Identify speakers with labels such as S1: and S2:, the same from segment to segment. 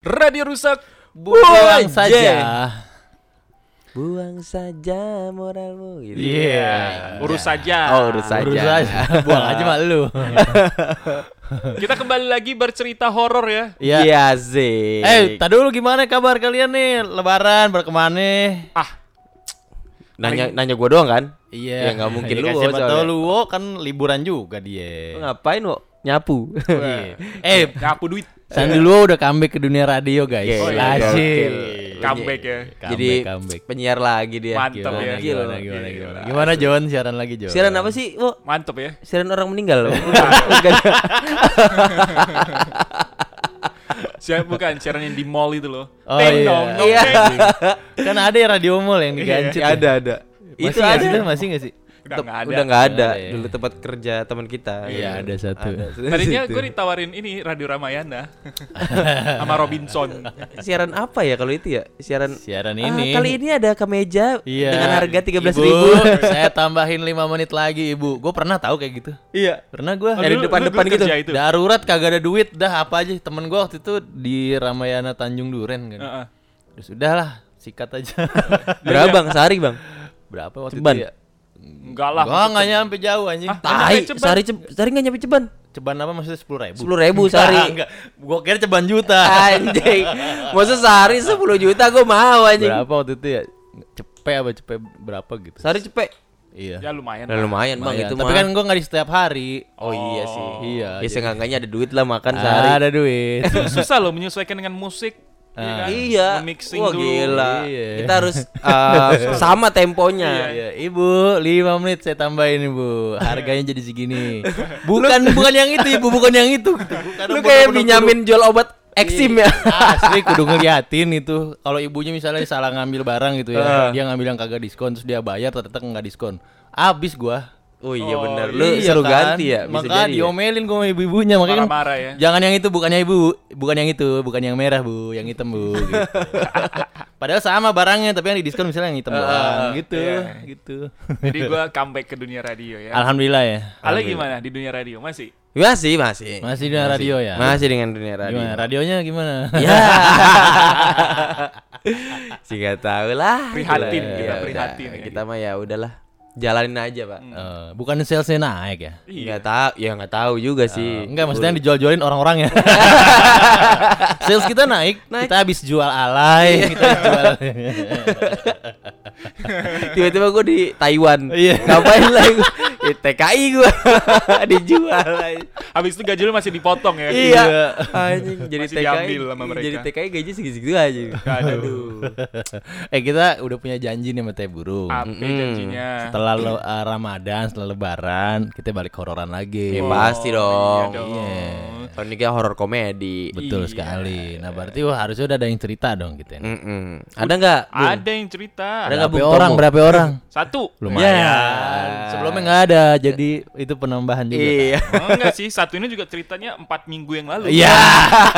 S1: Radio rusak.
S2: Buang
S1: Buang
S2: saja.
S3: Buang saja moralmu gitu.
S2: Iya.
S1: Urus saja.
S3: Oh, urus saja.
S2: Urus aja. Buang aja mak lu.
S1: Kita kembali lagi bercerita horor ya.
S2: Iya.
S3: Iya sih.
S2: Eh, tadi dulu gimana kabar kalian nih? Lebaran berkemana?
S1: Ah,
S3: nanya nanya gua doang kan?
S2: Iya.
S3: Ya, nggak mungkin
S2: Iya,
S3: lu,
S2: Siapa tahu lu Wo, kan liburan juga
S3: Lu
S2: dia.
S3: ngapain, wo? Nyapu.
S2: Iya. eh,
S1: nyapu duit.
S2: Sandi lu udah comeback ke dunia radio, guys.
S3: Oke,
S2: Asik.
S3: gokil.
S1: Comeback ya.
S2: Comeback,
S3: Jadi
S2: comeback.
S3: penyiar lagi dia.
S1: Mantap
S2: Gimana,
S1: ya.
S3: Gila.
S2: gimana, gimana,
S1: Gila.
S2: gimana, gimana, Jon? Siaran lagi, Jon.
S3: Siaran apa sih, wo?
S1: Mantep ya.
S3: Siaran orang meninggal loh.
S1: Siapa bukan siaran yang di mall itu loh.
S2: Oh, iya.
S1: dong,
S3: Iya.
S2: Kan ada ya radio mall yang digancet. ya?
S3: ada ada.
S2: Masih
S3: Itu ada.
S2: Masih nggak sih?
S1: Udah nggak ada.
S3: Udah nggak ada.
S2: Ya.
S3: Dulu tempat kerja teman kita.
S2: Iya, ada satu.
S1: Tadinya gue ditawarin ini Radio Ramayana sama Robinson.
S3: Siaran apa ya kalau itu ya? Siaran
S2: Siaran
S3: Ah,
S2: ini.
S3: kali ini ada kemeja
S2: Iya.
S3: dengan harga tiga belas
S2: Ibu,
S3: ribu.
S2: saya tambahin 5 menit lagi, Ibu. Gue pernah tahu kayak gitu.
S3: Iya.
S2: Pernah gue.
S1: Oh,
S3: Dari
S1: dulu-
S3: depan-depan gitu.
S1: Itu.
S2: Darurat kagak ada duit, dah apa aja. Temen gue waktu itu di Ramayana Tanjung Duren kan.
S1: Heeh.
S2: Terus udahlah, sikat aja.
S3: Berapa bang? Sehari bang?
S2: Berapa waktu
S3: Ceban.
S2: itu ya?
S1: Enggak lah.
S2: Gua nggak nyampe jauh anjing.
S1: Ah,
S3: Tai, sehari ce- sehari nggak nyampe ceban.
S2: Ceban apa maksudnya sepuluh ribu?
S3: Sepuluh ribu sehari.
S2: Enggak, gua kira ceban juta.
S3: Anjing. Masa sehari 10 juta gue mau anjing.
S2: berapa waktu itu ya? Cepe apa cepe berapa gitu?
S3: Sehari cepet.
S2: Iya.
S1: Ya lumayan.
S3: Nah,
S1: lah.
S3: lumayan bang itu
S2: Tapi
S3: mah.
S2: kan gua nggak di setiap hari.
S3: Oh iya sih.
S2: Iya,
S3: Ya seenggaknya ada duit lah makan sehari.
S2: Ada duit.
S1: Susah loh menyesuaikan dengan musik. Iya kan?
S3: Iya.
S1: Mixing
S3: Wah
S1: dulu.
S3: gila.
S2: Iya.
S3: Kita harus uh, sama temponya.
S2: Iya, Ibu, 5 menit saya tambahin Ibu. Harganya jadi segini. Bukan bukan yang itu, Ibu, bukan yang itu. Bukan
S3: Lu kayak Benyamin jual obat eksim ya.
S2: Asli kudu ngeliatin itu. Kalau ibunya misalnya salah ngambil barang gitu ya, dia ngambil yang kagak diskon terus dia bayar ternyata nggak diskon. Abis gua.
S3: Oh iya
S1: Oh,
S3: benar. Lu
S2: Iya
S3: seru
S2: kan?
S3: ganti ya. Bisa
S2: Maka
S3: jadi. ya?
S2: diomelin gua sama ibu-ibunya makanya kan,
S1: Marah-marah ya.
S2: Jangan yang itu, bukannya ibu, bukan yang itu, bukan yang merah bu, yang hitam bu. Gitu. Padahal sama barangnya, tapi yang di diskon misalnya yang hitam doang, gitu,
S1: iya.
S2: gitu.
S1: Jadi gue comeback ke dunia radio ya.
S2: Alhamdulillah ya.
S1: Ale gimana di dunia radio? Masih?
S3: Masih, masih.
S2: Masih dengan radio ya.
S3: Masih dengan dunia radio.
S2: Gimana? Radionya gimana?
S3: Ya. Sih gak tahu lah.
S1: Prihatin kita,
S3: Ya
S1: prihatin ya.
S3: Kita mah ya udahlah. Jalanin aja, Pak.
S2: Eh, bukan salesnya naik ya?
S3: Nggak tahu, ya nggak tahu juga sih.
S2: Enggak, maksudnya yang dijual-jualin orang-orang ya. Sales kita naik, kita habis jual alay, kita habis jual.
S3: Tiba-tiba gue di Taiwan.
S2: Iya.
S3: Ngapain lah TKI gue dijual.
S1: Habis itu gaji lu masih dipotong ya?
S3: Iya. Anjing jadi
S1: Masih
S3: TKI.
S1: diambil sama mereka.
S3: Jadi TKI gaji segitu-segitu aja. Aduh.
S2: eh kita udah punya janji nih sama Teh Burung.
S1: Apa janjinya?
S2: Setelah le- eh, Ramadan, setelah Lebaran, kita balik hororan lagi.
S3: Ya pasti dong.
S1: Iya dong.
S2: Iya.
S3: Kalau ini kayak horor komedi.
S2: Betul
S1: Iya.
S2: sekali. Nah berarti wah, harusnya udah ada yang cerita dong kita. ini.
S3: Mm-mm. Ada nggak? Bung?
S1: Ada yang cerita.
S3: Ada nggak,
S2: Berapa
S3: Bung
S2: orang?
S3: Tomo?
S2: Berapa orang?
S1: Satu.
S2: Lumayan.
S3: Ya.
S2: Sebelumnya nggak ada, jadi itu penambahan juga.
S3: Iya.
S1: Oh, enggak sih, satu ini juga ceritanya empat minggu yang lalu.
S2: Iya.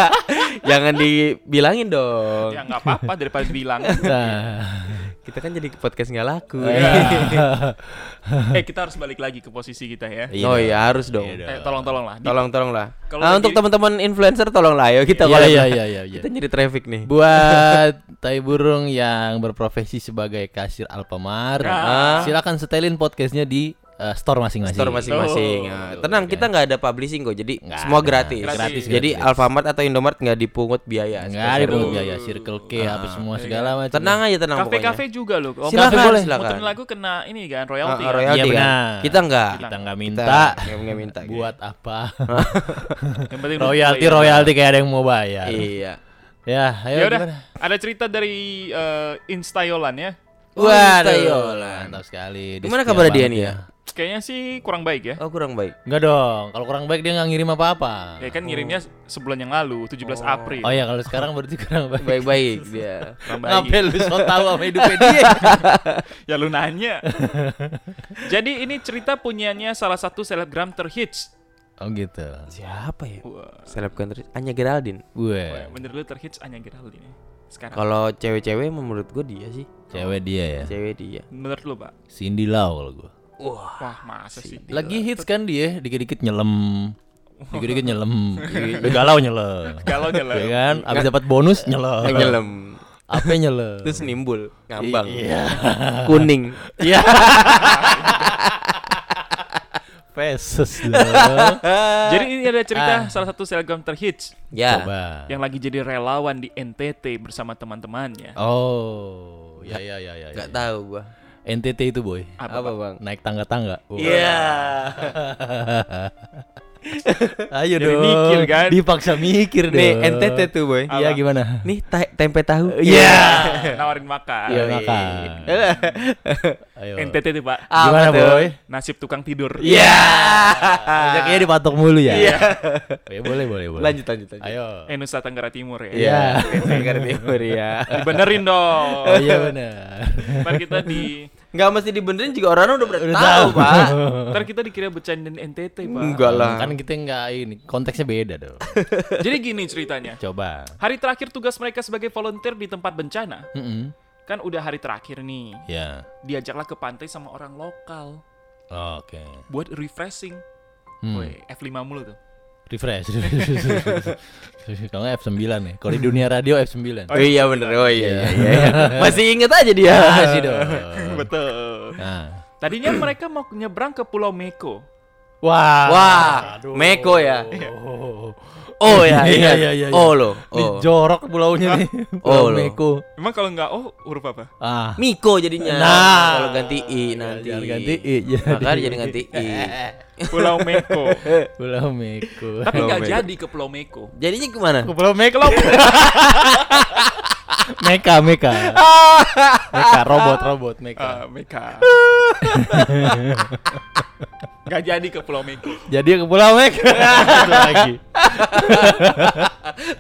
S3: Jangan dibilangin dong.
S1: Ya nggak apa-apa daripada bilang.
S2: Nah.
S3: Kita kan jadi podcast nggak laku.
S1: eh kita harus balik lagi ke posisi kita ya.
S2: Iya
S3: oh iya harus dong.
S2: Iya
S1: Eh tolong-tolong lah. Di-
S3: Tolong tolong lah. Nah
S1: lagi-
S3: untuk teman-teman influencer tolong lah ayo kita
S2: Iya,
S3: collab
S2: iya,
S3: lah.
S2: iya, iya, iya.
S3: Kita nyari traffic nih.
S2: Buat tai burung yang berprofesi sebagai kasir Alfamart,
S1: Ah.
S2: silakan setelin podcastnya di eh, store masing-masing.
S3: Store masing-masing.
S1: Oh,
S3: Nah,
S2: betul,
S3: tenang, kita nggak ada publishing kok. Jadi
S2: Nggak
S3: semua
S2: ada.
S3: gratis.
S1: Gratis,
S3: Jadi
S2: gratis.
S3: Alfamart atau Indomart nggak dipungut biaya.
S2: Enggak
S3: Spesial.
S2: ada pungut biaya, Circle K, apa semua segala macam.
S3: Tenang aja tenang
S1: Kafe-kafe
S3: pokoknya.
S1: juga loh. Oh,
S3: Silakan,
S1: kafe boleh.
S3: silakan.
S1: Muterin lagu kena ini kan
S3: Ah,
S1: royalti.
S3: ah,
S1: kan?
S3: royalti
S2: Iya,
S3: kan? Kita enggak.
S2: Kita nggak
S3: Kita
S2: minta
S3: nggak nggak minta.
S2: buat apa?
S1: Ya.
S2: royalti kayak ada yang mau bayar.
S3: Iya.
S2: Ya, ayo
S1: Ya udah,
S2: gimana?
S1: ada cerita dari eh, Instayolan ya.
S3: Waduh.
S2: Waduh, mantap sekali.
S3: Gimana kabar dia nih ya?
S1: Kayaknya sih kurang baik ya.
S3: Oh kurang baik.
S2: Enggak dong, kalau kurang baik dia nggak ngirim apa-apa.
S1: Ya kan ngirimnya sebulan yang lalu, 17 April.
S2: Oh ya, kalau sekarang berarti kurang baik.
S3: Baik-baik dia.
S2: Ngapain lu so tau sama hidupnya dia?
S1: Ya lu nanya. Jadi ini cerita punyanya salah satu selebgram terhits.
S2: Oh gitu.
S3: Siapa ya? Selebgram terus Anya Geraldine.
S2: Gue
S1: menurut lu terhits Anya Geraldine sekarang.
S3: Kalau cewek-cewek menurut gue dia sih.
S2: cewek dia ya.
S3: Cewek dia.
S1: Menurut lu, Pak?
S2: Cindy Lau kalau gue.
S3: Wah.
S1: Wah, masa sih?
S2: Lagi hits kan dia, dikit-dikit nyelem. Dikit-dikit nyelem. Udah galau nyelem.
S1: Kalau nyelem.
S2: Ya kan? Abis dapat bonus nyelem.
S3: Yang nyelam.
S2: Apa nyelem?
S3: Terus nimbul ngambang.
S2: Iya.
S3: Kuning.
S2: Iya. Dong.
S1: Jadi ini ada cerita
S2: Ah.
S1: salah satu selebgram terhits
S3: Ya.
S2: Coba.
S1: yang lagi jadi relawan di NTT bersama teman-temannya.
S2: Oh, ya ya ya ya.
S3: Gak
S2: ya.
S3: tahu gua.
S2: NTT itu boy.
S1: Apa,
S3: Apa? Bang?
S2: Naik tangga-tangga.
S3: Iya.
S2: Ayo
S1: Jadi
S2: dong.
S1: mikir, kan?
S2: Dipaksa mikir dong.
S3: Nih NTT tuh, Boy.
S2: Iya gimana?
S3: Nih ta- tempe tahu.
S2: Iya.
S1: Nawarin makan.
S2: Iya makan. Ayo.
S1: NTT tuh pak.
S3: Apa
S2: Gimana
S3: tuh?
S2: boy?
S1: Nasib tukang tidur.
S3: Iya.
S2: Rezekinya dipatok mulu ya.
S3: Iya.
S2: Ya boleh boleh boleh.
S3: Lanjut lanjut lanjut.
S2: Ayo.
S1: Eh Nusa Tenggara Timur ya.
S2: Iya.
S3: Tenggara Timur ya.
S1: Dibenerin dong.
S2: Oh iya benar.
S1: Ntar kita di
S3: Nggak mesti dibenerin juga orang udah
S2: Udah
S3: tahu,
S2: tahu.
S3: Pak.
S1: ntar kita dikira bercandain NTT pak.
S3: Enggak lah.
S2: Kan kita nggak ini konteksnya beda dong.
S1: Jadi gini ceritanya.
S2: Coba.
S1: Hari terakhir tugas mereka sebagai volunteer di tempat bencana.
S2: Mm-mm.
S1: Kan udah hari terakhir nih.
S2: Ya.
S1: Diajaklah ke pantai sama orang lokal.
S2: Oke.
S1: Buat refreshing.
S2: Hmm.
S1: Woi, F5 mulu tuh.
S2: Refresh. Kalau nggak F9 ya. Kalau di dunia radio F9.
S3: Oh iya bener. Oh iya iya. iya. Masih inget aja dia.
S2: Masih dong.
S1: Betul.
S2: Nah.
S1: Tadinya mereka mau nyebrang ke Pulau Meko.
S2: Wah.
S3: Wah, Meko ya.
S2: Oh.
S3: Oh ya,
S2: Iya, iya, iya, iya.
S3: Oh lo. Oh.
S2: jorok pulaunya nih.
S3: Oh,
S2: Pulau
S3: loh.
S2: Meko.
S1: Emang kalau nggak oh huruf apa?
S2: Ah.
S3: Miko jadinya.
S2: Nah.
S3: kalau ganti i nanti.
S2: Jangan ganti i, jadi.
S3: Makanya jadi ganti i.
S1: Pulau Meko.
S2: Pulau Meko.
S1: Tapi
S3: Pulau
S1: nggak
S3: Meko.
S1: jadi ke Pulau Meko.
S3: Jadinya gimana?
S2: Ke Pulau Meko. Meka, Meka. Meka, robot, robot, Meka.
S1: Ah, Meka. Nggak jadi ke Pulau Meko.
S2: Jadi ke Pulau. Itu lagi.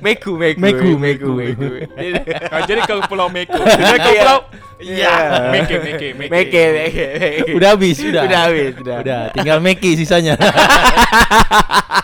S3: Meku, meku,
S2: Meku,
S3: meku,
S2: meku.
S3: meku.
S1: Nggak jadi ke Pulau Meko. Jadi ke Pulau
S3: Iya.
S1: Meke, Meke, Meke.
S3: Meke, meke, meke.
S2: Udah habis, udah.
S3: Udah habis, udah.
S2: Udah, tinggal Meki sisanya.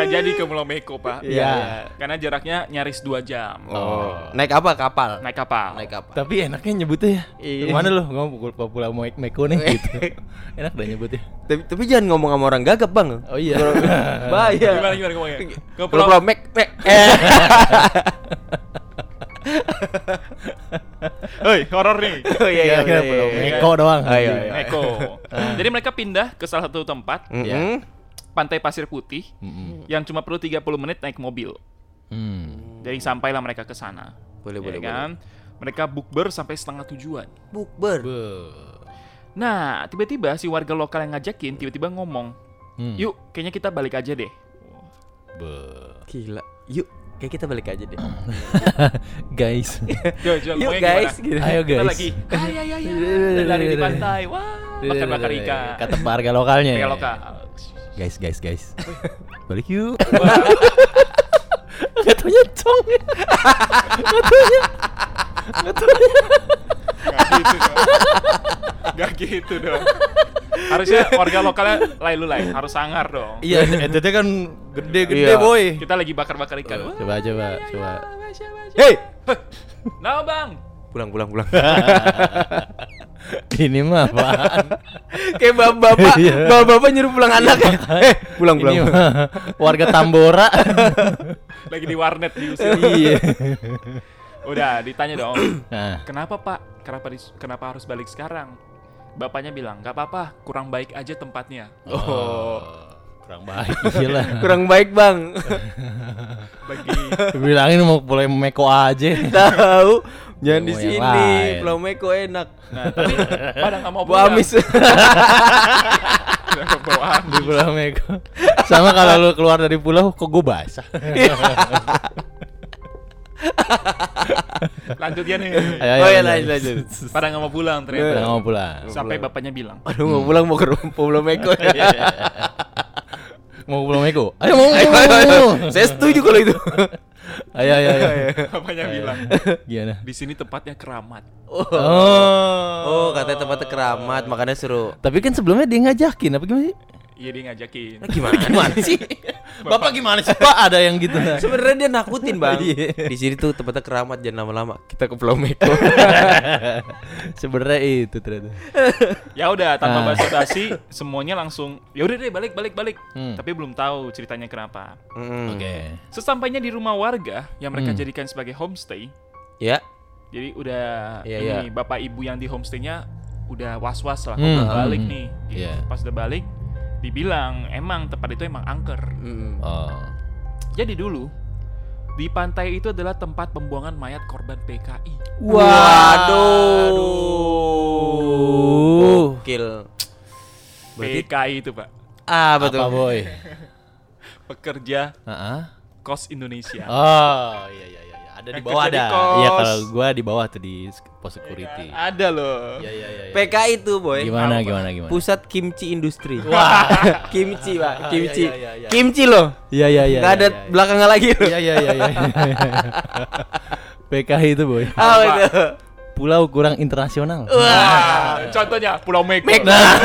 S1: Nggak jadi ke Pulau Meko, Pak.
S2: Iya.
S1: Karena jaraknya nyaris 2 jam.
S3: Oh. Naik apa? Kapal.
S1: Naik kapal.
S3: Naik kapal.
S2: Tapi enaknya nyebutnya ya.
S3: Iya.
S2: Ke mana lu? Ngomong ke Pulau Meko nih gitu. Enak dah nyebutnya.
S3: Tapi, tapi jangan ngomong sama orang gagap, Bang.
S2: Oh iya.
S3: Bahaya.
S1: Gimana gimana ngomongnya? Ke
S3: Pulau
S1: Pulau
S3: Mek, Mek. Eh.
S1: Hei, horor nih.
S3: Oh iya iya.
S2: Kira-kira
S3: iya,
S2: Pulau
S3: iya, iya.
S2: Meko doang.
S3: Oh, iya, iya.
S1: Meko. Jadi mereka pindah ke salah satu tempat,
S3: Mm-mm.
S1: Pantai pasir putih,
S2: Mm-mm.
S1: yang cuma perlu 30 menit naik mobil.
S2: Hmm.
S1: Jadi sampailah mereka ke sana.
S3: Boleh,
S1: Ya
S3: boleh,
S1: kan? Mereka bukber sampai setengah tujuan.
S3: Bukber.
S2: Be-
S1: Nah, tiba-tiba si warga lokal yang ngajakin tiba-tiba ngomong,
S2: Hmm.
S1: "Yuk, kayaknya kita balik aja deh."
S2: Be-
S3: Gila. Yuk, kayak kita balik aja deh.
S2: Guys.
S1: Yo, Jo,
S3: Yuk guys, gitu.
S2: Ayo
S1: Kita
S2: guys.
S1: lagi. Ah, ya, ya, ya. Lari di pantai. Wah, bakar-bakar ikan.
S2: Kata warga lokalnya. Ya.
S1: lokal.
S2: Guys, guys, guys. Balik yuk.
S1: Wah,
S2: Gak taunya cong. Gak taunya. Gak taunya.
S1: Gak gitu dong. Gak gitu dong. Harusnya warga lokalnya lay lu lay, harus sangar dong.
S2: Iya, NTT kan gede-gede
S3: Iya.
S2: boy.
S1: Kita lagi bakar-bakar ikan.
S2: Coba coba coba.
S3: Hei,
S1: Nah, Bang.
S3: pulang pulang pulang.
S2: Ini mah apaan?
S3: kayak bapak-bapak,
S2: Iya.
S3: bapak-bapak nyuruh pulang anak. Eh, pulang pulang.
S2: Ini mah warga Tambora.
S1: Lagi di warnet diusir.
S2: iya.
S1: Udah, ditanya dong.
S2: Nah,
S1: Kenapa, Pak? Kenapa kenapa harus balik sekarang? Bapaknya bilang, "Gak apa-apa, kurang baik aja tempatnya."
S2: oh. Kurang baik gila.
S3: Kurang baik, Bang.
S1: Bagi
S2: Bilangin mau mulai Meko aja.
S3: Tahu. Jangan di sini. Pulau Meko enak.
S1: Nah, tapi pada nggak mau
S3: Bu
S1: pulang.
S3: Amis.
S2: Di Pulau Meko. Sama kalau lu keluar dari pulau kok gue basah.
S1: Lanjut ya nih.
S2: Ayo,
S3: Oh iya, lanjut, lanjut.
S1: Pada nggak mau pulang ternyata.
S2: nggak mau pulang.
S1: Sampai bapaknya bilang,
S3: Aduh, mau pulang mau ke rumah Pulau Meko.
S2: Mau Pulau Meko? Ayo mau.
S3: Ayo, ayo, ayo. Saya setuju kalau itu.
S2: Ayo ayo ayo.
S1: bapaknya bilang,
S2: Gimana?
S1: di sini tempatnya keramat.
S2: Oh.
S3: Oh, katanya tempatnya keramat, makanya suruh.
S2: Tapi kan sebelumnya dia ngajakin apa gimana sih?
S1: Iya dia ngajakin.
S3: Nah, gimana?
S2: Gimana sih? Bapak gimana sih Pak? Ada yang gitu nah.
S3: Sebenarnya dia nakutin bang.
S2: Iya.
S3: Di sini tuh tempatnya keramat jangan lama-lama. Kita ke Pulau Meko.
S2: Sebenarnya itu ternyata.
S1: Ya udah tanpa
S2: Ah.
S1: basa-basi semuanya langsung ya udah deh balik balik balik.
S2: Hmm.
S1: Tapi belum tahu ceritanya kenapa.
S3: Mm.
S2: Oke.
S1: Sesampainya di rumah warga yang mereka
S2: Hmm.
S1: jadikan sebagai homestay,
S3: Ya.
S1: jadi udah
S3: Iya,
S1: ini bapak ibu yang di homestaynya udah was-was lah,
S2: Hmm,
S1: udah balik
S2: hmm,
S1: nih. Gitu.
S2: iya.
S1: Pas udah balik, dibilang emang tempat itu emang angker.
S3: Mm.
S2: Oh.
S1: Jadi dulu di pantai itu adalah tempat pembuangan mayat korban PKI.
S3: Waduh. Gokil. Berarti
S1: PKI itu pak,
S3: ah betul.
S2: Apa boy?
S1: pekerja
S2: Heeh.
S1: kos Indonesia.
S2: Oh, iya iya iya. Iya. Ada di bawah ada. Iya kalau gua di bawah tuh di pos security.
S1: Ada loh.
S2: Iya iya iya. iya.
S3: PKI itu boy.
S2: Gimana
S1: Apa?
S2: gimana gimana?
S3: Pusat kimchi industri.
S2: Wah.
S3: kimchi pak. Kimchi.
S2: Iya, iya, iya, iya.
S3: Kimchi loh.
S2: Iya iya iya.
S3: Gak ada
S2: iya, iya.
S3: belakangnya lagi loh.
S2: Iya iya iya iya. PKI itu boy.
S1: Apa?
S3: itu.
S2: Pulau kurang internasional.
S1: Wah, contohnya Pulau Meko.
S3: Nah.